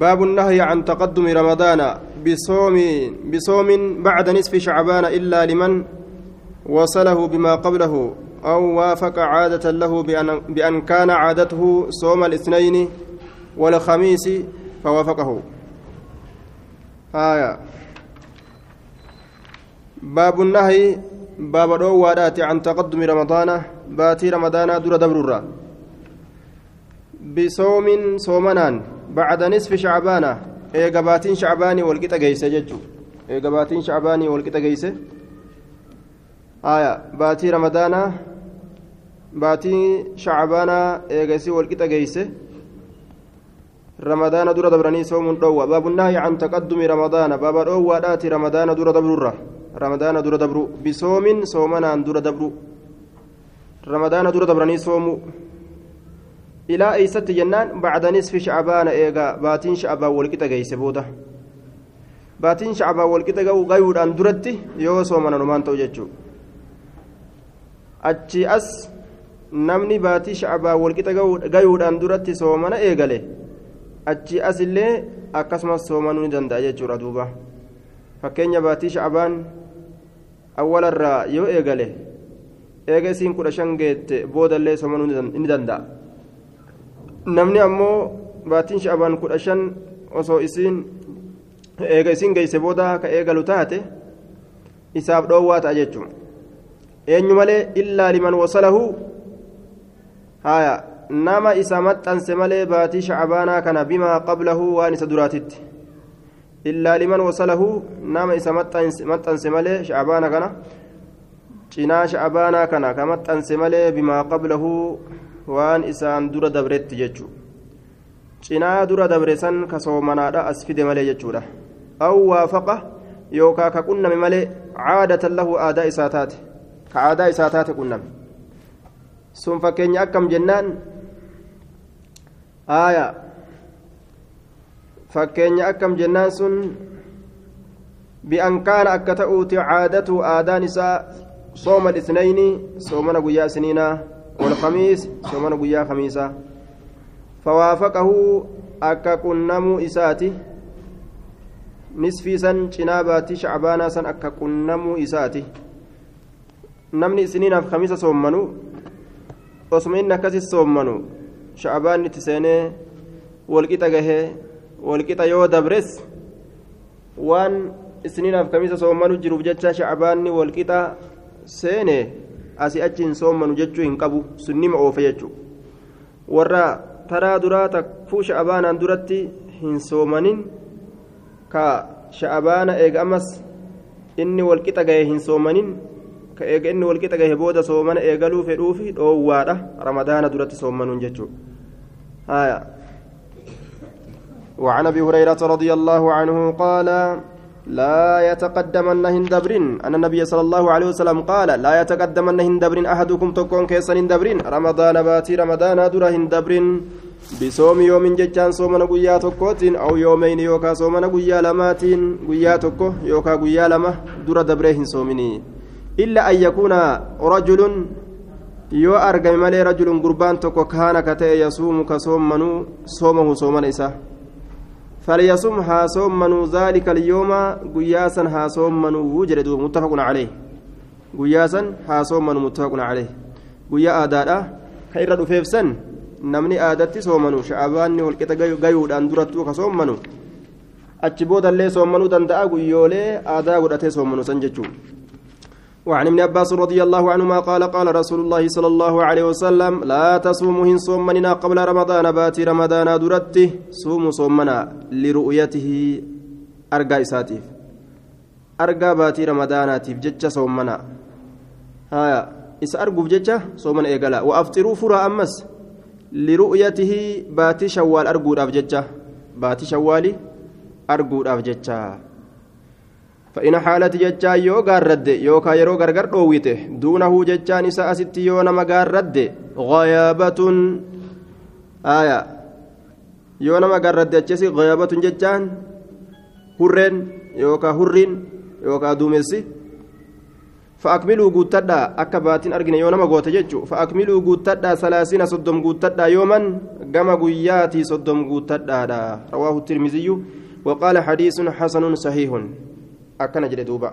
باب النهي عن تقدم رمضان بصوم بصوم بعد نصف شعبان إلا لمن وصله بما قبله أو وافق عادة له بأن, بأن كان عادته صوم الاثنين والخميس فوافقه. آية. باب النهي باب الأوادات عن تقدم رمضان باتي رمضان دور دبر بصوم صومنان بعد نصف شعبان إيجا باتين شعباني والقطة جيسة ججو. إيجا باتين شعباني والقطة جيسة آية. باتي رمضان باتي شعبان إيجا سي والقطة جيسة رمضان دور دبرني صوم دوا باب النهي عن تقدم رمضان. باب الأوادات رمضان دور دبر رمضان دور دبرو. بصوم صومنان دور دبرو. رمضان إلى أيست جنان بعد نصف شعبان إيغا باتين شعبان والكتا جيس بودا باتين شعبان والكتا غيود أن درتي يو صومنا نمان توججو أتشي أس namni baatii shacbaa walqixa gayuudhaan duratti soomana eegale achi as illee akkasumas soomanuu ni danda'a jechuudha duuba fakkeenya baatii shacbaan awwalarraa yoo eegale eega isiin kudha shan geette boodallee soomanuu ni danda'a namni ammoo baatiin shacbaan kudha shan osoo isiin eega isiin geesse booda ka eegalu taate isaaf dhoowwaa ta'a jechuudha eenyu malee illaa liman wasalahu? Haya nama isa maxxanse malee baatii shacbaanaa kana bimaa qablahu waan isa duraatitti. Illaa liman wasalahu nama isa maxxanse malee shacbaana kana cinaa shacbaanaa kana ka maxxanse malee bimaa qablahu waan isaan dura dabretti jechuu cinaa dura dabre san ka soomanaadha as fide malee jechuudha aw waafaqa yookaa ka qunname malee caadatan lahu aadaa isaa taate ka aadaa isaa taate qunname sun fakkeenya akkam jennaan aaya fakkeenya akkam jennaan sun bi'an kaana akka ta'uuti caadatu aadaan isaa sooma isnayni soomana guyyaa isniinaa والخميس يومنا قيا خميسا فوافقه أكا كنمو إساتي نصفي سن جناباتي شعبانا سن أكا كنمو إساتي نمني سنين في خميسة osuma inni akkasis soommanu shacbaanni itti seenee walqixa gahee walqixa yoo dabres waan isniinaaf kamisa soommanu jiruuf jecha shacbaanni walqixa seene asii achi hin soommanu jechuu hin qabu sunnima oofe jechuu warra taraa duraa takkuu sha'abaanaan duratti hin soomanin ka sha'abaana eega ammas inni walqixa gahe hin soomanin ka eega inni walqixa gahe booda soomana eegaluu fedhuufi dhoowwaadha ramadaana duratti soomanuun jechuu haya وعن ابي هريره رضي الله عنه قال لا يتقدمن هندبرين أن النبي صلى الله عليه وسلم قال لا يتقدمن هندبرين أحدكم تكون كيسا هندبرين رمضان باتي رمضان در هندبرين بصوم يوم ججان صومنا قيا تكوتين أو يومين يوكا صومنا قيا لماتين قيا تكو يوكا قيا لما در دبرين صومني إلا أن يكون رجل yoo argame malee rajulun gurbaan tokko kaana ka ta'e yasuumu ka soommanuu soomahu soomana isaa فليصم هاسوم منو ذلك اليوم؟ قياسا هاسوم منو وجد متفق عليه. قياسا هاسوم منو متفق عليه. قيا آداء خير رفيف سن. نمني آدتي سومنو شعباني والكتا قيود أن درتو كسومنو achi booda illee soommanuu danda'a guyyoolee aadaa godhatee soommanuu san jechuun وعن ابن عباس رضي الله عنهما قال قال رسول الله صلى الله عليه وسلم لا تصوموا هن صومنا قبل رمضان باتي رمضان درته صوموا صومنا لرؤيته. أرقى إساتيف. أرقى باتي رمضاناتيف جتش صومنا. هايا إس أرقوا بجتش صومنا إيقلا. وأفطروا فرا أمس لرؤيته باتي شوال أرقوا أفجتش باتي شوالي أرقوا أفجتش فإن حالت جتان يو غارد يوكا يرو غرغر دوويته دونه جتان إسا أستي يو نما غارد غيابة آية يو نما غارد جتسي غيابة جتان هرين يوكا هرين يوكا دومسي فأكملوا قوتدا أكباتين أرجن يوما قوت جتشو فأكملوا قوتدا ثلاثين صدم قوتدا يوما كما قياتي صدم قوتدا رواه الترمذي وقال حديث حسن صحيح أكن جلدوبا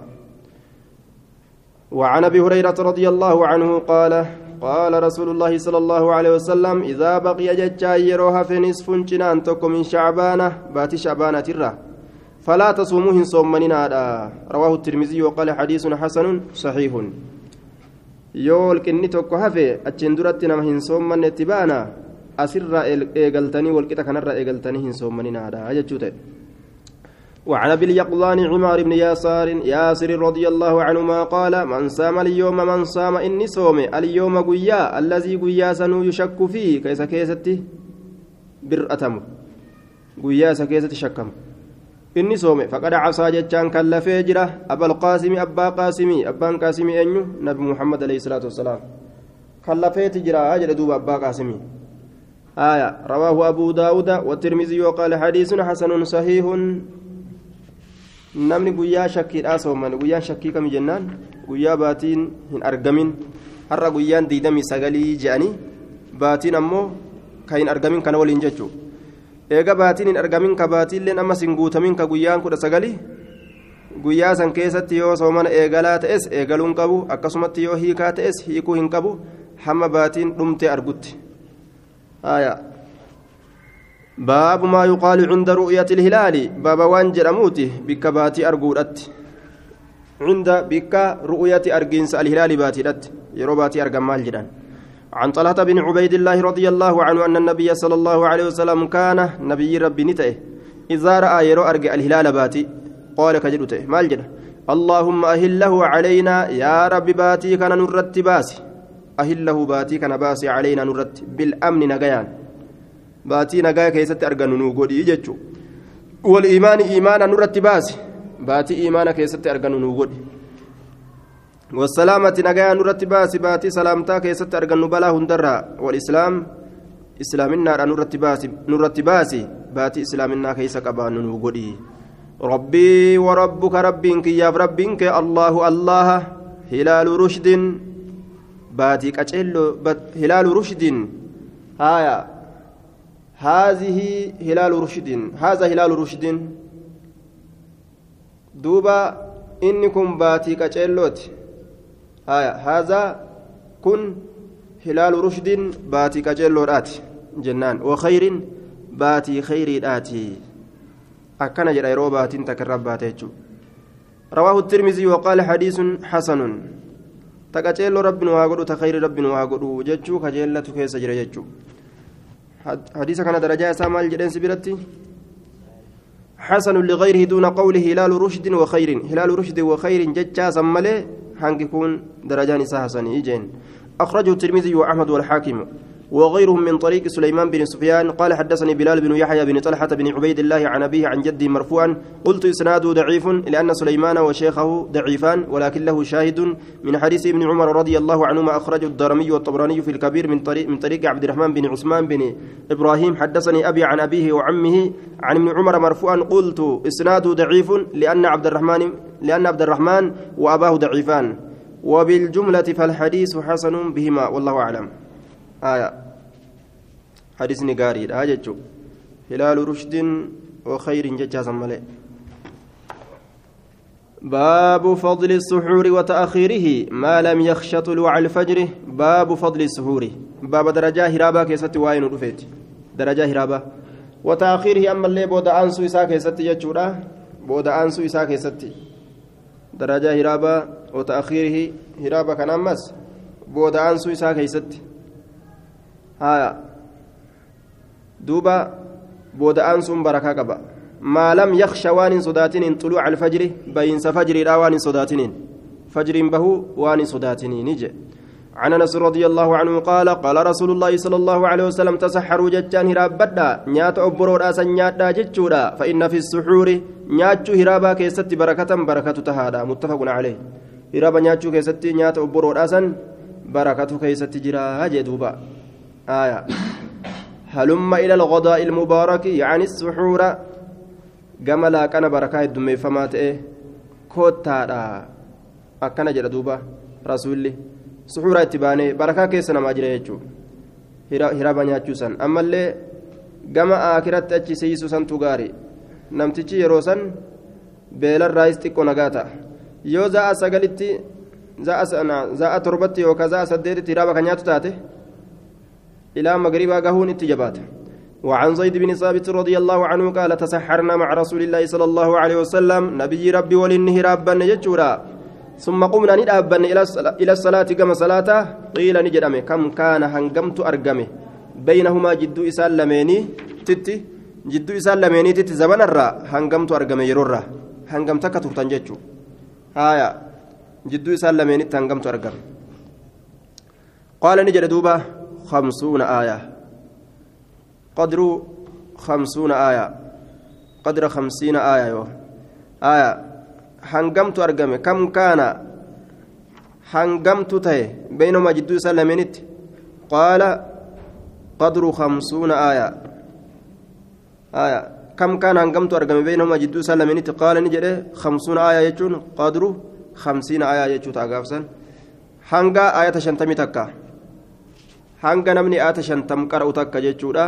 وعن أبي هريرة رضي الله عنه قال قال رسول الله صلى الله عليه وسلم إذا بقي ججا يروها في نصف جنان من شعبانة بات شعبانة تره فلا تصوموهن صومنين رواه الترمذي وقال حديث حسن صحيح. yoo walqinni tokko hafe achiin duratti nama hin soommanne itti baana asirraa eegaltanii walqixa kanarraa eegaltanii hin وعن ابي اليقظان عمار بن ياسار ياسر رضي الله عنهما قال من صام اليوم من صام اني صوم اليوم قيا الذي قيا سنو يشك فيه كيس كيستي برأتم قيا سكيستي شكم faqada casaa jechaan kan lafee jira abal qaasimi abbaa qaasimii abbaan qaasimii eenyu nabi muhammad alayhi salaatu wassalaam kan lafeeti jira jedhe duuba abbaa qaasimii آية رواه أبو داود والترمذي وقال حديث حسن صحيح namni guyyaa shakkiidhaa sooman guyyaan shakkii kami jennaan? Guyyaa baatiin hin argamin. Har'a guyyaan diidamii sagalii je'anii baatiin ammoo ka hin argamin kana waliin jechuudha. Eega baatiin hin argamin ka baatiilleen ammas hin guutamin ka guyyaan kudha sagali guyyaa san keessatti yoo soomana eegalaa ta'es eegaluun qabu akkasumatti yoo hiikaa ta'es hiikuu hin qabu hamma baatiin dhumtee argutti baabu maa yuqaalu cunda ru'yati ilhilaali baaba waan jedhamuuti bikka baatii arguudhatti cunda bikka ru'yati argiinsa alhilaali baatiidhatti yeroo baatii argan maal jedhan عن طلحة بن عبيد الله رضي الله عنه أن النبي صلى الله عليه وسلم كان نبي ربي نتئه إذا رأى يرو أرجع الهلال باتي قال كجلته ما الجنة اللهم أهله علينا يا رب باتي كان نرت باسي. أهله باتي كان باسي علينا نرت بالأمن نجيان. باتي نجايا كيست أرجع نوجود يجتشو والإيمان إيمانا نرت باسي باتي إيمانا كيست أرجع نوجود والسلامة نجايا نرت باسي باتي سلامتا كيست أرجع نبلا هندرا والإسلام إسلامنا نرت باسي نرت باسي باتي إسلامنا كيس قبان نوجود ربي وربك ربك يا ربك الله الله هلال رشد باتي كاتشيلو هلال رشد هايا هذه هلال رشد هذا هلال رشد دوبا إنكم باتي كاتشيلوت هايا هذا كن هلال رشد باتي كاتشيلوت جنان وخير باتي خير آتي akkana jedha yeroo baatiin takka irraa baate jechuudha rawaahu tirmizii waqaala hadiisun hasanun taqa ceelloo rabbiin waa godhu takayri rabbiin waa kana darajaa isaa maal jedheensi biratti حسن لغيره دون قوله هلال رشد وخير. هلال رشد وخير ججا سمله هنكون درجان حسن إيجين. أخرجه الترمذي وأحمد والحاكم. وغيرهم من طريق سليمان بن سفيان قال حدثني بلال بن يحيى بن طلحة بن عبيد الله عن أبيه عن جده مرفوعا قلت إسناده ضعيف لأن سليمان وشيخه ضعيفان ولكن له شاهد من حديث ابن عمر رضي الله عنهما أخرجه الدارمي والطبراني في الكبير من طريق من طريق عبد الرحمن بن عثمان بن إبراهيم. حدثني أبي عن أبيه وعمه عن ابن عمر مرفوعا قلت إسناده ضعيف لأن عبد الرحمن لأن عبد الرحمن وأباه ضعيفان. وبالجملة فالحديث حسن بهما والله أعلم. آية. حديثني قاري آية هلال رشد وخير ججازا ملئ. باب فضل السحور وتأخيره ما لم يخش طلوع الفجر باب فضل السحور. باب درجة هرابا كيست واين رفيت. درجة هرابا وتأخيره أما اللي بود أنسو إسا كيست يجورا بود أنسو إسا كيست. درجة هرابا وتأخيره هرابا كان أمس بود أنسو إسا كيست. Haya duuba booda'aan sun barakaa qaba. Maa lam yaksha waan hin sodaatiniin xuluuca alfajri bayinsa fajriidha waan hin sodaatiniin. Fajriin bahuu waan hin sodaatiniin je عن انس رضي الله عنه قال قال رسول الله صلى الله عليه وسلم تسحروا جتان هرابدا نيات أبرو راسا نيات جتشودا فإن في السحور نياتشو هرابا كيست بركة بركة تهادا متفق عليه هرابا نياتشو كيست نيات أبرو راسا بركة كيست جرا جدوبا آية هلم إلى الغداء المبارك يعني السحور جملا كان بركة الدمي فمات إيه كوتا أكنا جل دوبا rasuulli suxuuraa itti baanee barakaa keessa namaa jira jechuudha hiraba nyaachuu san ammallee gama akiratti achi seeyisuu santu gaarii namtichi yeroo san beelarraayis xiqqoo nagaa ta'a yoo za'a sagalitti za'a torbatti yookaan za'a saddeetitti hiraba kan nyaatu taate magribaa gahuun itti jabaata. وعن زيد بن ثابت رضي الله عنه قال تسحرنا مع رسول الله صلى الله عليه وسلم نبي ربي ولنه رابا يجورا. ثم قمنا ندابا إلى الصلاة كما صلاة قيل نجرم كم كان هنقمت أرقمه بينهما جد إسال تتي جد إسال تتي زمن الرا هنقمت أرقمه يرورا. هنقمتك ترتن جتشو هايا. جد إسال لميني هنقمت أرقمه قال نجر دوبا خمسون آية. قدر خمسون آية. قدر خمسين آية يو. آية. هنقمت أرقمه كم كان هنقمت تهي؟ بينهما جدو سلمينت قال قدر خمسون آية. آية. كم كان هنقمت أرقمه بينهما جدو سلمينت قال نجده خمسون آية يجون. قدر خمسين آية يجون تاقافسا هنقا آية شنتمي تكا. Hanga namni aata shantam qara'u takka jechuudha.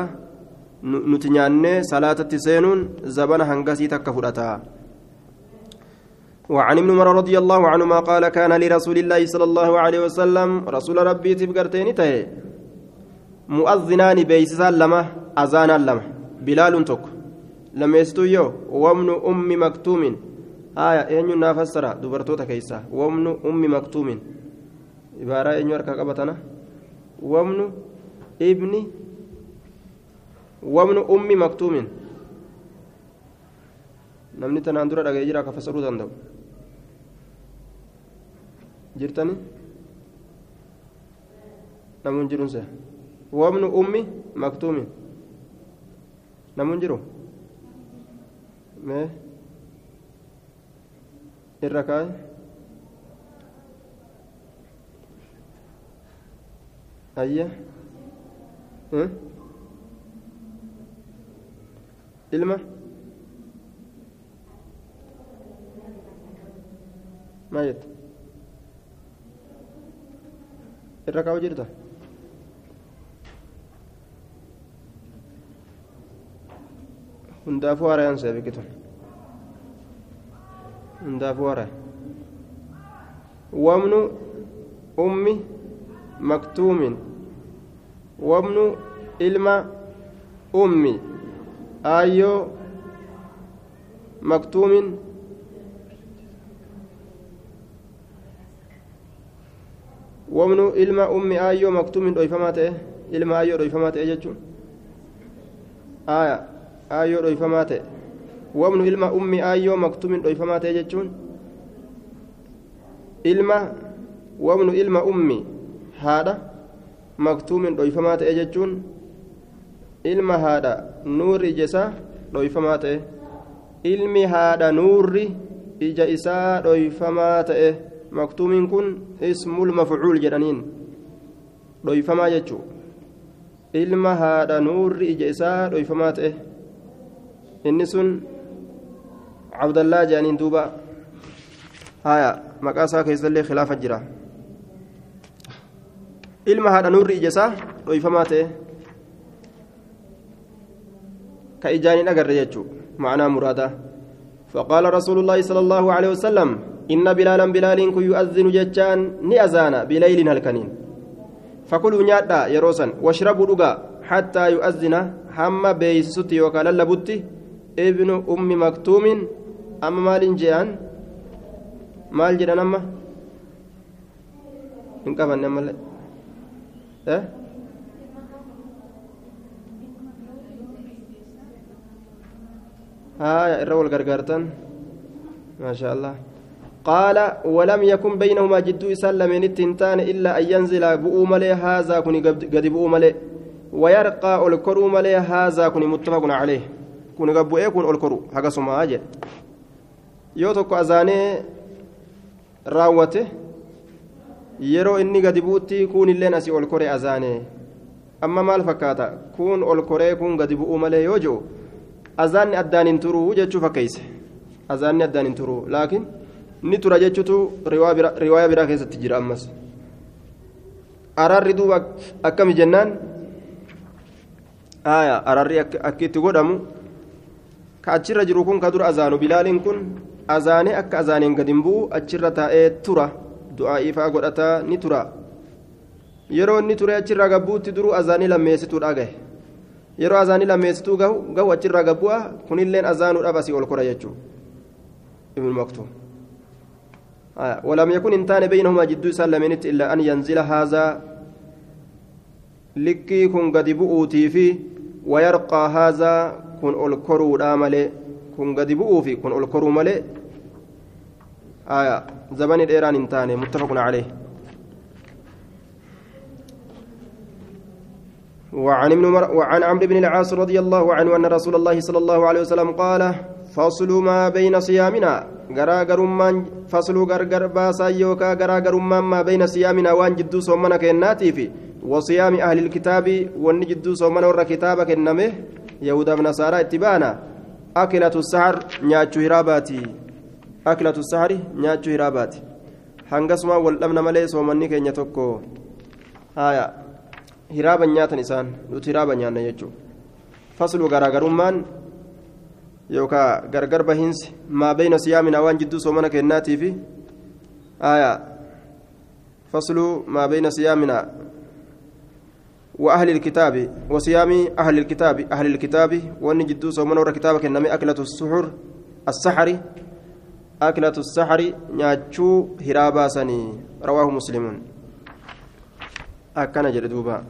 Nuti nyaannee salaatatti seenuun zabana hangasii takka fudhata. وعن ابن عمر رضي الله عنهما قال كان لرسول الله صلى الله عليه وسلم رسول ربي تفقرتين تهي مؤذنان بيسسان لما أذانا لما. بلال تك لما يستويو ومن أم مكتوم. آية أين نافسر دبرتوتا كيسا. ومن أم مكتوم. عبارة أين يركا قبتنا ومن ابن ومن أم مكتوم tanaan dura dhaga'ee jira akka fasaruu danda'u jirtani namuun jirunse wabnu ummi maktuumin namuun jiru mee irra kaa'e ayya ilma maal jette irra kaa'u jirta hundaafuu haarayaan see biqitu hundaafuu haaraya wamnu ummi maktuumin wamnu ilma ummi aayyoo maktuumin wamnu ilma ummi aayyoo maktuumin dhoyfamaa ta'e ilma aayyoo dhoyfamaa ta'e jechuun aaya aayyoo dhoyfamaa ta'e wamnu ilma ummi aayyoo maktuumin dhoyfamaa ta'e jechuun ilma wamnu ilma ummi haadha maktuumin dhoyfamaa ta'e jechuun ilma haadha nuurri ija isaa dhoyfamaa ta'e ilmi haadha nuurri ija isaa dhoyfamaa ta'e maktuumiin kun ismul mafcuul jedhaniin dhoyfamaa jechuu ilma haadha nuurri ija isaa dhoyfamaa ta'e inni sun cabdallaa jedhaniin duuba haya maqaa isaa keessallee khilaafa jira ilma haadha nuurri ija isaa dhoyfamaa ta'e ka ijaaniin agarre jechuu معنى مرادا فقال رسول الله صلى الله عليه وسلم إن بلالا بلال كن يؤذن جتان نأذان بليل هلكنين فكلوا نيادا يروسا واشربوا دغا حتى يؤذن هم بيسوتي وقال لبوتي ابن أم مكتوم أما مال جيان مال جيران أما إن كفن إيه؟ هاي الرول غرغرتن ما شاء الله. قال ولم يكن بينهما جد سلمين التنتان إلا أن ينزل بؤو ملي هذا كن قد بؤو ملي ويرقى الكرو ملي هذا كن متفق عليه. كن قبو إيه كن الكرو. حقا سما أجل يوتك أزاني راوته. Yeroo inni gadi bu'utti kun illeen asii ol koree azaane. Amma maal fakkaata? Kun ol koree kun gadi bu'uu malee yoo jiru azaanni addaan hin turuu jechuu fakkeeyse azaanni addaan hin turuu. Laakiin ni tura jechuutu riwaayaa biraa keessatti jira ammas. Ararri duuba akkami jennaan? Aya ararri akka itti godhamu. Ka achirra jiru kun ka dura azaanu. Bilaaliin kun azaanee akka azaaneen gadi bu'u achirra taa'ee tura du'aa'ii fa'aa godhataa ni tura yeroo inni ture achirraa gabbuutti duruu azaanii lammeessituudha gahe yeroo azaanii lammeessituu gahu gahu achirraa gabbu'a kunilleen azaanuudhaaf asii ol kora jechuudha ibnu maktuum ولم يكن انتان بينهما جدو سلمينت إلا أن ينزل هذا لكي كن قد بؤوتي في ويرقى هذا كن الكرو مالي كن قد بؤوفي كن الكرو مالي آية زمن الإيران انتان متفق عليه. وعن ابن مر... وعن عمرو بن العاص رضي الله عنه أن رسول الله صلى الله عليه وسلم قال فصل ما بين صيامنا. غراغرمان فصل غرغر باسا يوكا غراغرمان ما بين صيامنا وان جدو صومنا كناتي في وصيام أهل الكتاب وان جدو صومنا ور كتابك النمه يهودا ونصارى اتبانا أكلة السحر نياتشو هراباتي. أكلة السحر نياتشو هراباتي hangasuma wal dhabna malee soomanni keenya tokko haya hiraaban nyaatan isaan nuti hiraaban nyaanna jechuudha faslu garaagarummaan yookaan gargar bahiinsi maa beeyna siyaaminaa waan jidduu soomana kennaatii fi aayaa faslu maa beeyna siyaaminaa وأهل الكتاب وصيام أهل الكتاب أهل الكتاب وأن جدو صومنا ورا كتاب كنمي أكلة السحر السحر أكلة السحر نياتشو هرابا سني رواه مسلم. أكن جردوبا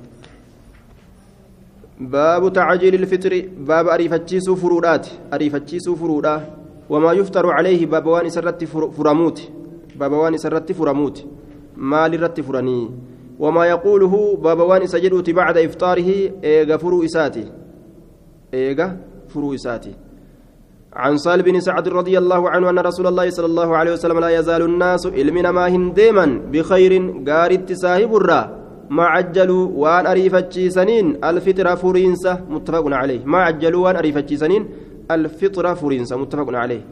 باب تعجيل الفطر باب أريفتشيس فرودات أريفتشيس فرودا وما يفتر عليه باب وان سرت فرموت. باب وان سرت فرموت. مال رت فرني. وما يقوله باب وان سجدوت بعد إفطاره إيغا فرو إساتي. إيغا فرو إساتي. عن سال بن سعد رضي الله عنه أن رسول الله صلى الله عليه وسلم لا يزال الناس علمنا ما هنديما بخير قارت ساهب الرّ ما عجلوا وان أريفتشي سنين الفطرة فرينسة متفق عليه. ما عجلوا وان أريفتشي سنين الفطرة فرينسة متفق عليه.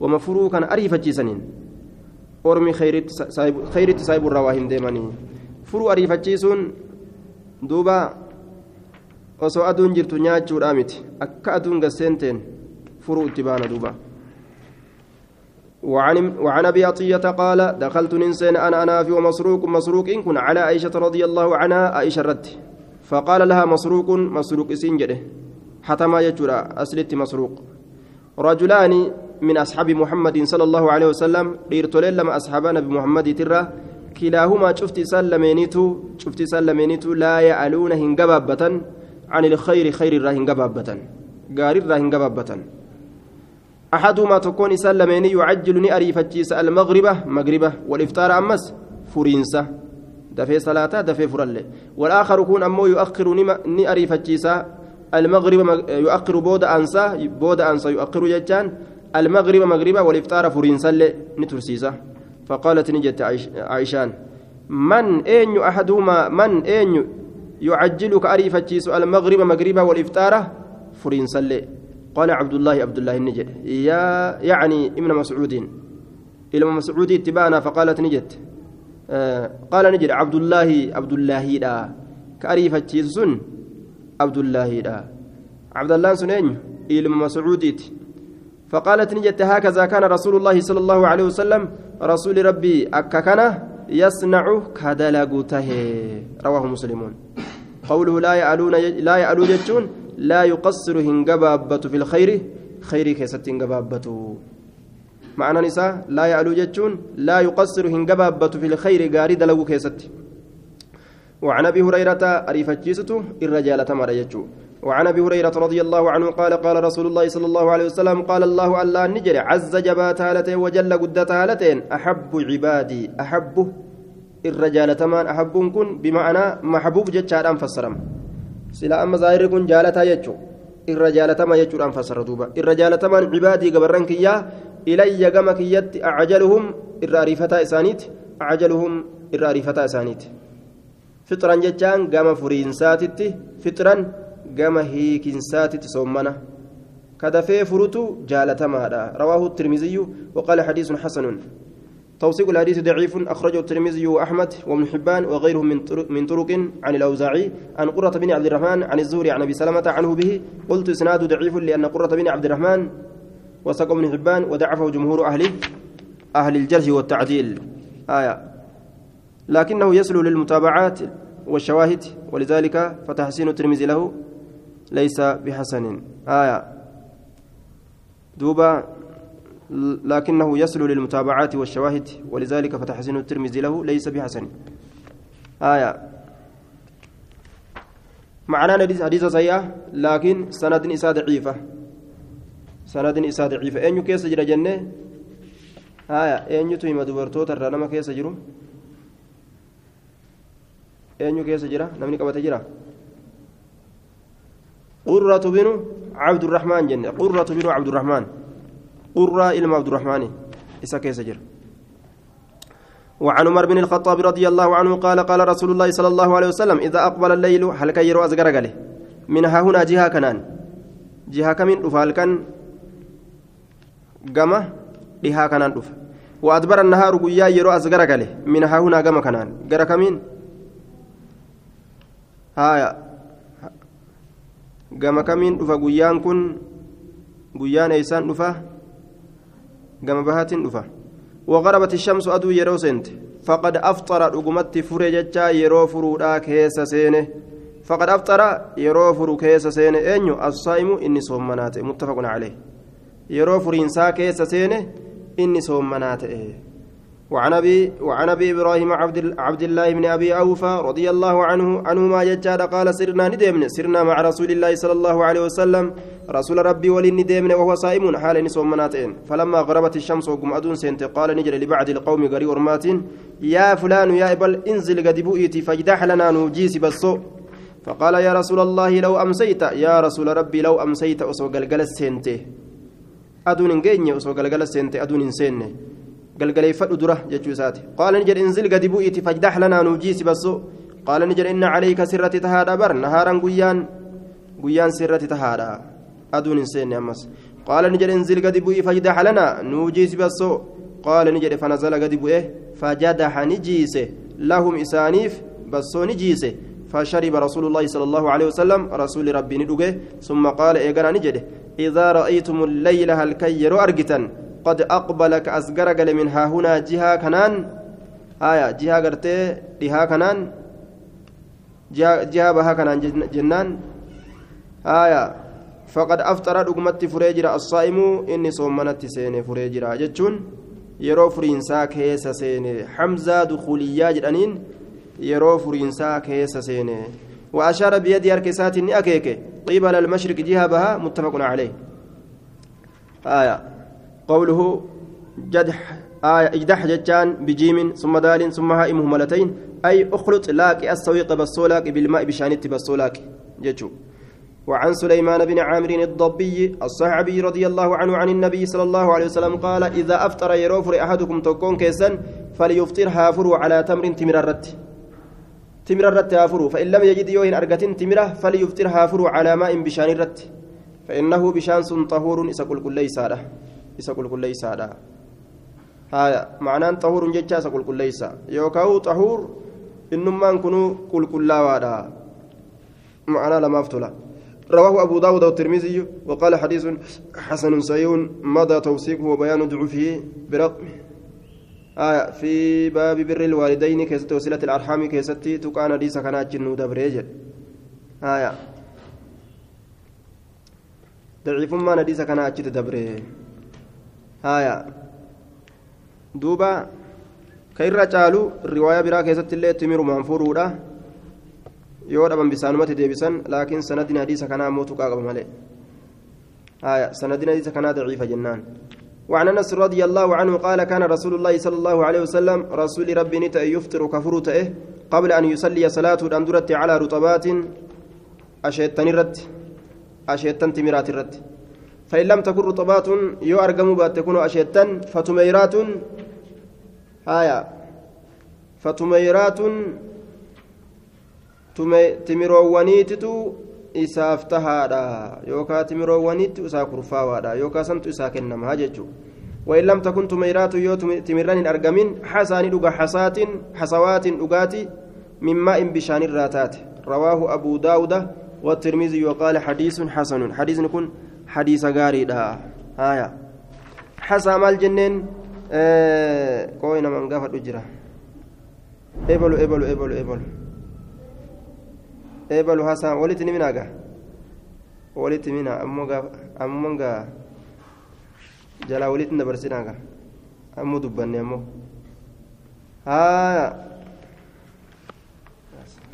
ومفروق كان أريفتشي سنين أرمي خير تسايب الرواهن ديماني فرو أريفتشي سن دوبا. osoo aduun jirtu nyaachuudhaa miti akka aduun itti baana duuba وعن وعن أبي عطية قال دخلت ننسين أنا أنا في ومسروق مسروق إن كن على عائشة رضي الله عنها عائشة رد فقال لها مسروق مسروق سنجده حتى ما يجرى أسلت مسروق. رجلان من أصحاب محمد صلى الله عليه وسلم ليرتلل لما أصحاب نبي محمد ترى كلاهما شفت سلمينيتو شفت سلمينيتو لا يعلون هنجبابة عن الخير خير الراهن جبابة قاري الراهن جبابة أحدهما تكون سلمين يعجل أريفتشيس المغربة مغربة والإفطار أمس فرينسة دفي صلاة دفي فرلة. والآخر يكون أمو يؤخر ني أريفتشيس المغرب يؤخر بود أنسى بود أنسى يؤخر جتان. المغرب مغربة والإفطار فرينسة نترسيسة. فقالت نجت عائشان من أين أحدهما من أين يعجلك أريفتشيس المغرب مغربة والإفطار فرينسة قال عبد الله عبد الله النجد. يا يعني ابن مسعود. إلى مسعود اتبانا فقالت نجد. آه قال نجد عبد الله عبد الله دا. كأريفة سن عبد الله دا. عبد الله سنين إلى مسعود. فقالت نجد هكذا كان رسول الله صلى الله عليه وسلم. رسول ربي أككنا يصنع كدلغته رواه مسلمون. قوله لا يعلون لا يعلو جتون لا يقصر هنجبابة في الخير خير كيست هنجبابة معنى نساء لا يعلو جتون لا يقصر هنجبابة في الخير قاري دلو كيست. وعن أبي هريرة أريفتشيسته الرجال تمر يجو وعن أبي هريرة رضي الله عنه قال قال رسول الله صلى الله عليه وسلم قال الله الله نجري. عز جبات هالتين وجل قدت هالتين. أحب عبادي أحب. الرجال تمان احب كن بمعنى محبوب جتشان فسرم. silaa amma zaahirri kun jaalataa jechuun irra jaalatama jechuudhaan fassara duuba. Irra jaalatamaan cibaadii gabarran kiyyaa ilayya gama kiyyatti acajaluhum irra ariifataa isaaniiti acajaluhum irra ariifataa isaaniiti. Fixran jechaan gama furiinsaatitti fixran gama hiikinsaatitti soommana. Kadafee furutu jaalatamaadha. Rawaahu tirmiziyyu waqaala xadiisun xasanun توثيق الحديث ضعيف. أخرجه الترمذي وأحمد وابن حبان وغيرهم من من طرق. عن الأوزاعي عن قرة بن عبد الرحمن عن الزهري عن أبي سلمة عنه به. قلت إسناد ضعيف لأن قرة بن عبد الرحمن وسق ابن حبان ودعفه جمهور أهل أهل الجرح والتعديل. آية. لكنه يسلو للمتابعات والشواهد ولذلك فتحسين الترمذي له ليس بحسن. آية. دوبا لكنه يسلو للمتابعات والشواهد ولذلك فتحسين الترمذي له ليس بحسن. آية. معنى حديث صحيح لكن سند إساء ضعيفة سند إساء ضعيفة أين كيس جرى جنة؟ آية. أين تهم دبرتوت الرنما كيس جرو أين كيس جرى نمني قبت جرى قرة بن عبد الرحمن جنة. قرة بن عبد الرحمن. قرة إلما عبد الرحمن. إسا كيس جرى وعن عمر بن الخطاب رضي الله عنه قال قال رسول الله صلى الله عليه وسلم إذا أقبل الليل هل كيرو أزغر من ها هنا جهة كنان. جهة كمين دفال كان قمة بها كنان دف وأدبر النهار قيا يرو أزغر من ها هنا قمة كنان. قرى كمين؟ هايا. قمة كمين دف قيان كن قيان إيسان دفه قمة بهات دفه وغربت الشمس أدو يرو سنت فقد أفطر رقمت فرجتا يرو فرودا كيس سينه فقد أفطر يرو فرو كيس سينه أنيو الصائم إني صومنات متفق عليه يرو فرينسا كيس سينه إني صومنات إيه وعن ابي وعن أبي إبراهيم عبد عبد الله بن أبي أوفى رضي الله عنه عنهما ججاد قال سرنا ندمنا سرنا مع رسول الله صلى الله عليه وسلم. رسول ربي ولن ندمنا وهو صائم. حال نسومناتين فلما غربت الشمس وقم أدون سنت قال نجري لبعض القوم غري ورمات يا فلان يا إبل انزل قد بؤيتي فاجدح لنا نوجيس بسو. فقال يا رسول الله لو أمسيت. يا رسول ربي لو أمسيت اسو غلغل سنته أدون نجيني اسو غلغل سنته أدون سنه galgaleeffadhu dura jechuu isaati qaala ni jedhe inzil gadi bu'iiti fajdax lanaa nuujiisi basso qaala ni jedhe inna calayka sirratti tahaadha bar nahaaran guyyaan guyyaan sirratti tahaadha aduun hin seenne ammas qaala ni jedhe inzil gadi bu'ii fajdax lanaa nuujiisi basso qaala ni jedhe fanazala gadi bu'e fajadaxa ni jiise lahum isaaniif bassoo ni jiise فشرب رسول الله صلى الله عليه وسلم رسول ربي ندوغه ثم قال ايغانا نجده اذا رايتم الليل هل كيرو ارجتا قد أقبل كأسجر قال من ها هنا جهة كنان. آية جهة قرتي لها كنان. جهة, بها كنان جنان. آية فقد أفطر رقمت فريجرا الصائم إني صومنت سيني فريجرا جتشون. yeroo furiinsaa keessa seene hamzaa dukuuliyyaa jedhaniin yeroo furiinsaa keessa seene وأشار بيدي أركسات أكيك قبل المشرق جهة بها متفق عليه. آية قوله جدح آية اجدح جتان بجيم ثم دال ثم هاء مهملتين أي أخلط لاك السويق بالصولاك بالماء بشانت بالصولاك جتشو. وعن سليمان بن عامر الضبي الصحابي رضي الله عنه عن النبي صلى الله عليه وسلم قال إذا أفطر يروفر أحدكم تكون كيسا فليفطر هافروا على تمر تمر الرت. تمر الرت هافروا فإن لم يجد يوهن أرقة تمرة فليفطر هافروا على ماء بشان الرت فإنه بشان طهور إسا كل كل ليس isa qulqulleeysaadha haya macnaan xahuurun jecha isa qulqulleeysa yookaan xahuur innummaan kunuu qulqullaawaadha معنى لما افتلا رواه أبو داود والترمذي وقال حديث حسن صحيح مضى توثيقه وبيان ضعفه برقم آية في باب بر الوالدين كيست وسيلة الأرحام كيستي تكان حديث كان أجن دبريج آية ضعيف ما حديث كان أجن دبريج duuba ka irra caalu riwaayaa biraa keessatti illee timirumaan furuudha yoo dhaban bisaanumatti deebisan laakiin sanadin hadiisa kanaa ammoo tuqaa qaba malee haya sanadin hadiisa kanaa daciifa jennaan وعن انس رضي الله عنه قال كان رسول الله صلى الله عليه وسلم رسول ربي نتا يفطر كفرته قبل ان يصلي صلاته اندرت على رطبات اشيتن رت اشيتن تمرات رت فإن لم تكن رطبات يو أرقموا بات تكون أشيتان فتميرات هايا فتميرات تمروانيتتو isaaf tahaadha yookaa timiroowwanitti isaa kurfaawaadha yookaa santu isaa kennamaa jechuudha وإن لم تكن تميرات يو تمران أرجمين حسان دغا حسات حسوات دغاتي من ماء بشان الراتات رواه أبو داود والترمذي وقال حديث حسن. حديث يكون حديث غاري دا آية. حسا مال جنين آه كوينا من غفر أجرا إبلو إبلو إبلو إبلو. إبلو حسا ولت نمنا ولت منا أمو jalaa walitti dabarsinaaga ammoo dubbanne ammoo haa